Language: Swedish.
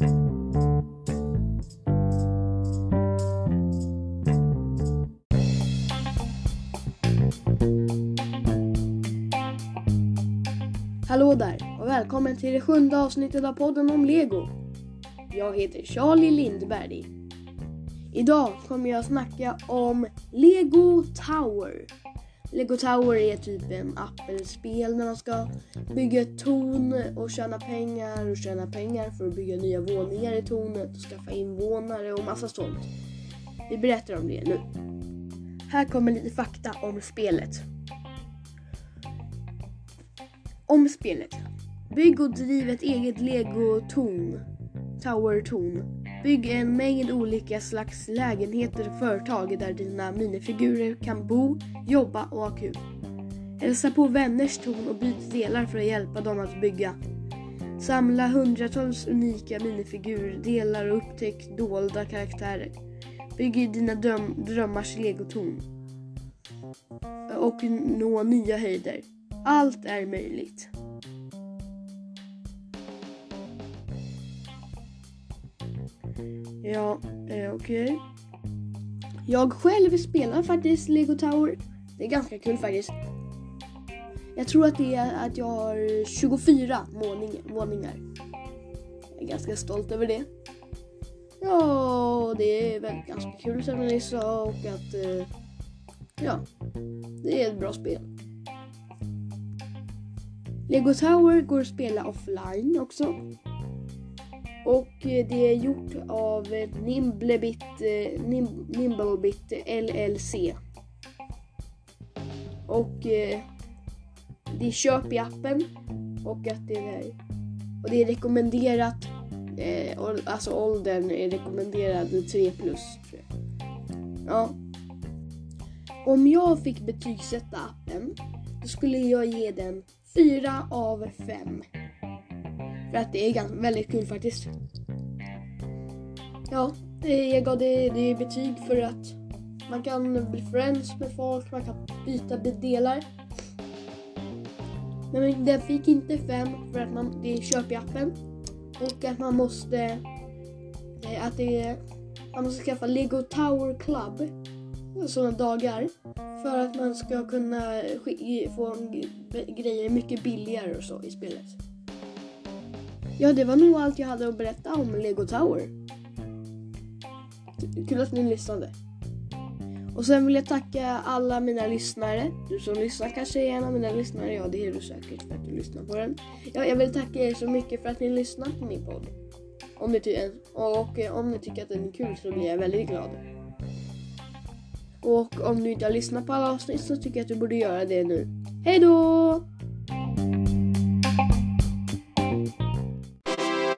Hallå där och välkommen till det sjunde avsnittet av podden om Lego. Jag heter Charlie Lindberg. Idag kommer jag snacka om Lego Tower. Lego Tower är typ en app eller spel när man ska bygga ett torn och tjäna pengar och tjäna pengar för att bygga nya våningar i tornet och skaffa invånare och massa sånt. Vi berättar om det nu. Här kommer lite fakta om spelet. Om spelet. Bygg och driv ett eget lego-torn. Tower-torn. Bygg en mängd olika slags lägenheter och företag där dina minifigurer kan bo, jobba och ha kul. Hälsa på vänners torn och byt delar för att hjälpa dem att bygga. Samla hundratals unika minifigurdelar och upptäck dolda karaktärer. Bygg i dina dröm drömmars legotorn. Och nå nya höjder. Allt är möjligt. Ja, eh, okej. Okay. Jag själv spelar faktiskt Lego Tower. Det är ganska kul faktiskt. Jag tror att det är att jag har 24 våningar. Jag är ganska stolt över det. Ja, det är väl ganska kul som ni sa och att eh, ja, det är ett bra spel. Lego Tower går att spela offline också. Och eh, det är gjort av eh, Nimblebit, eh, Nimblebit LLC. Och eh, det är köp i appen och att det är, och det är rekommenderat, alltså åldern är rekommenderad 3 plus. Ja. Om jag fick betygsätta appen då skulle jag ge den 4 av 5. För att det är ganska, väldigt kul faktiskt. Ja, jag gav det, det betyg för att man kan bli friends med folk, man kan byta delar. Men den fick inte fem för att man, det är köp i appen. Och att man måste, eh, att det, man måste skaffa Lego Tower Club sådana dagar för att man ska kunna få grejer mycket billigare och så i spelet. Ja, det var nog allt jag hade att berätta om Lego Tower. Kul att ni lyssnade. Och sen vill jag tacka alla mina lyssnare. Du som lyssnar kanske är en av mina lyssnare. Ja, det är du säkert för att du lyssnar på den. Ja, jag vill tacka er så mycket för att ni lyssnar på min podd. Om ni, och eh, om ni tycker att den är kul så blir jag väldigt glad. Och om du inte har lyssnat på alla avsnitt så tycker jag att du borde göra det nu. Hej då!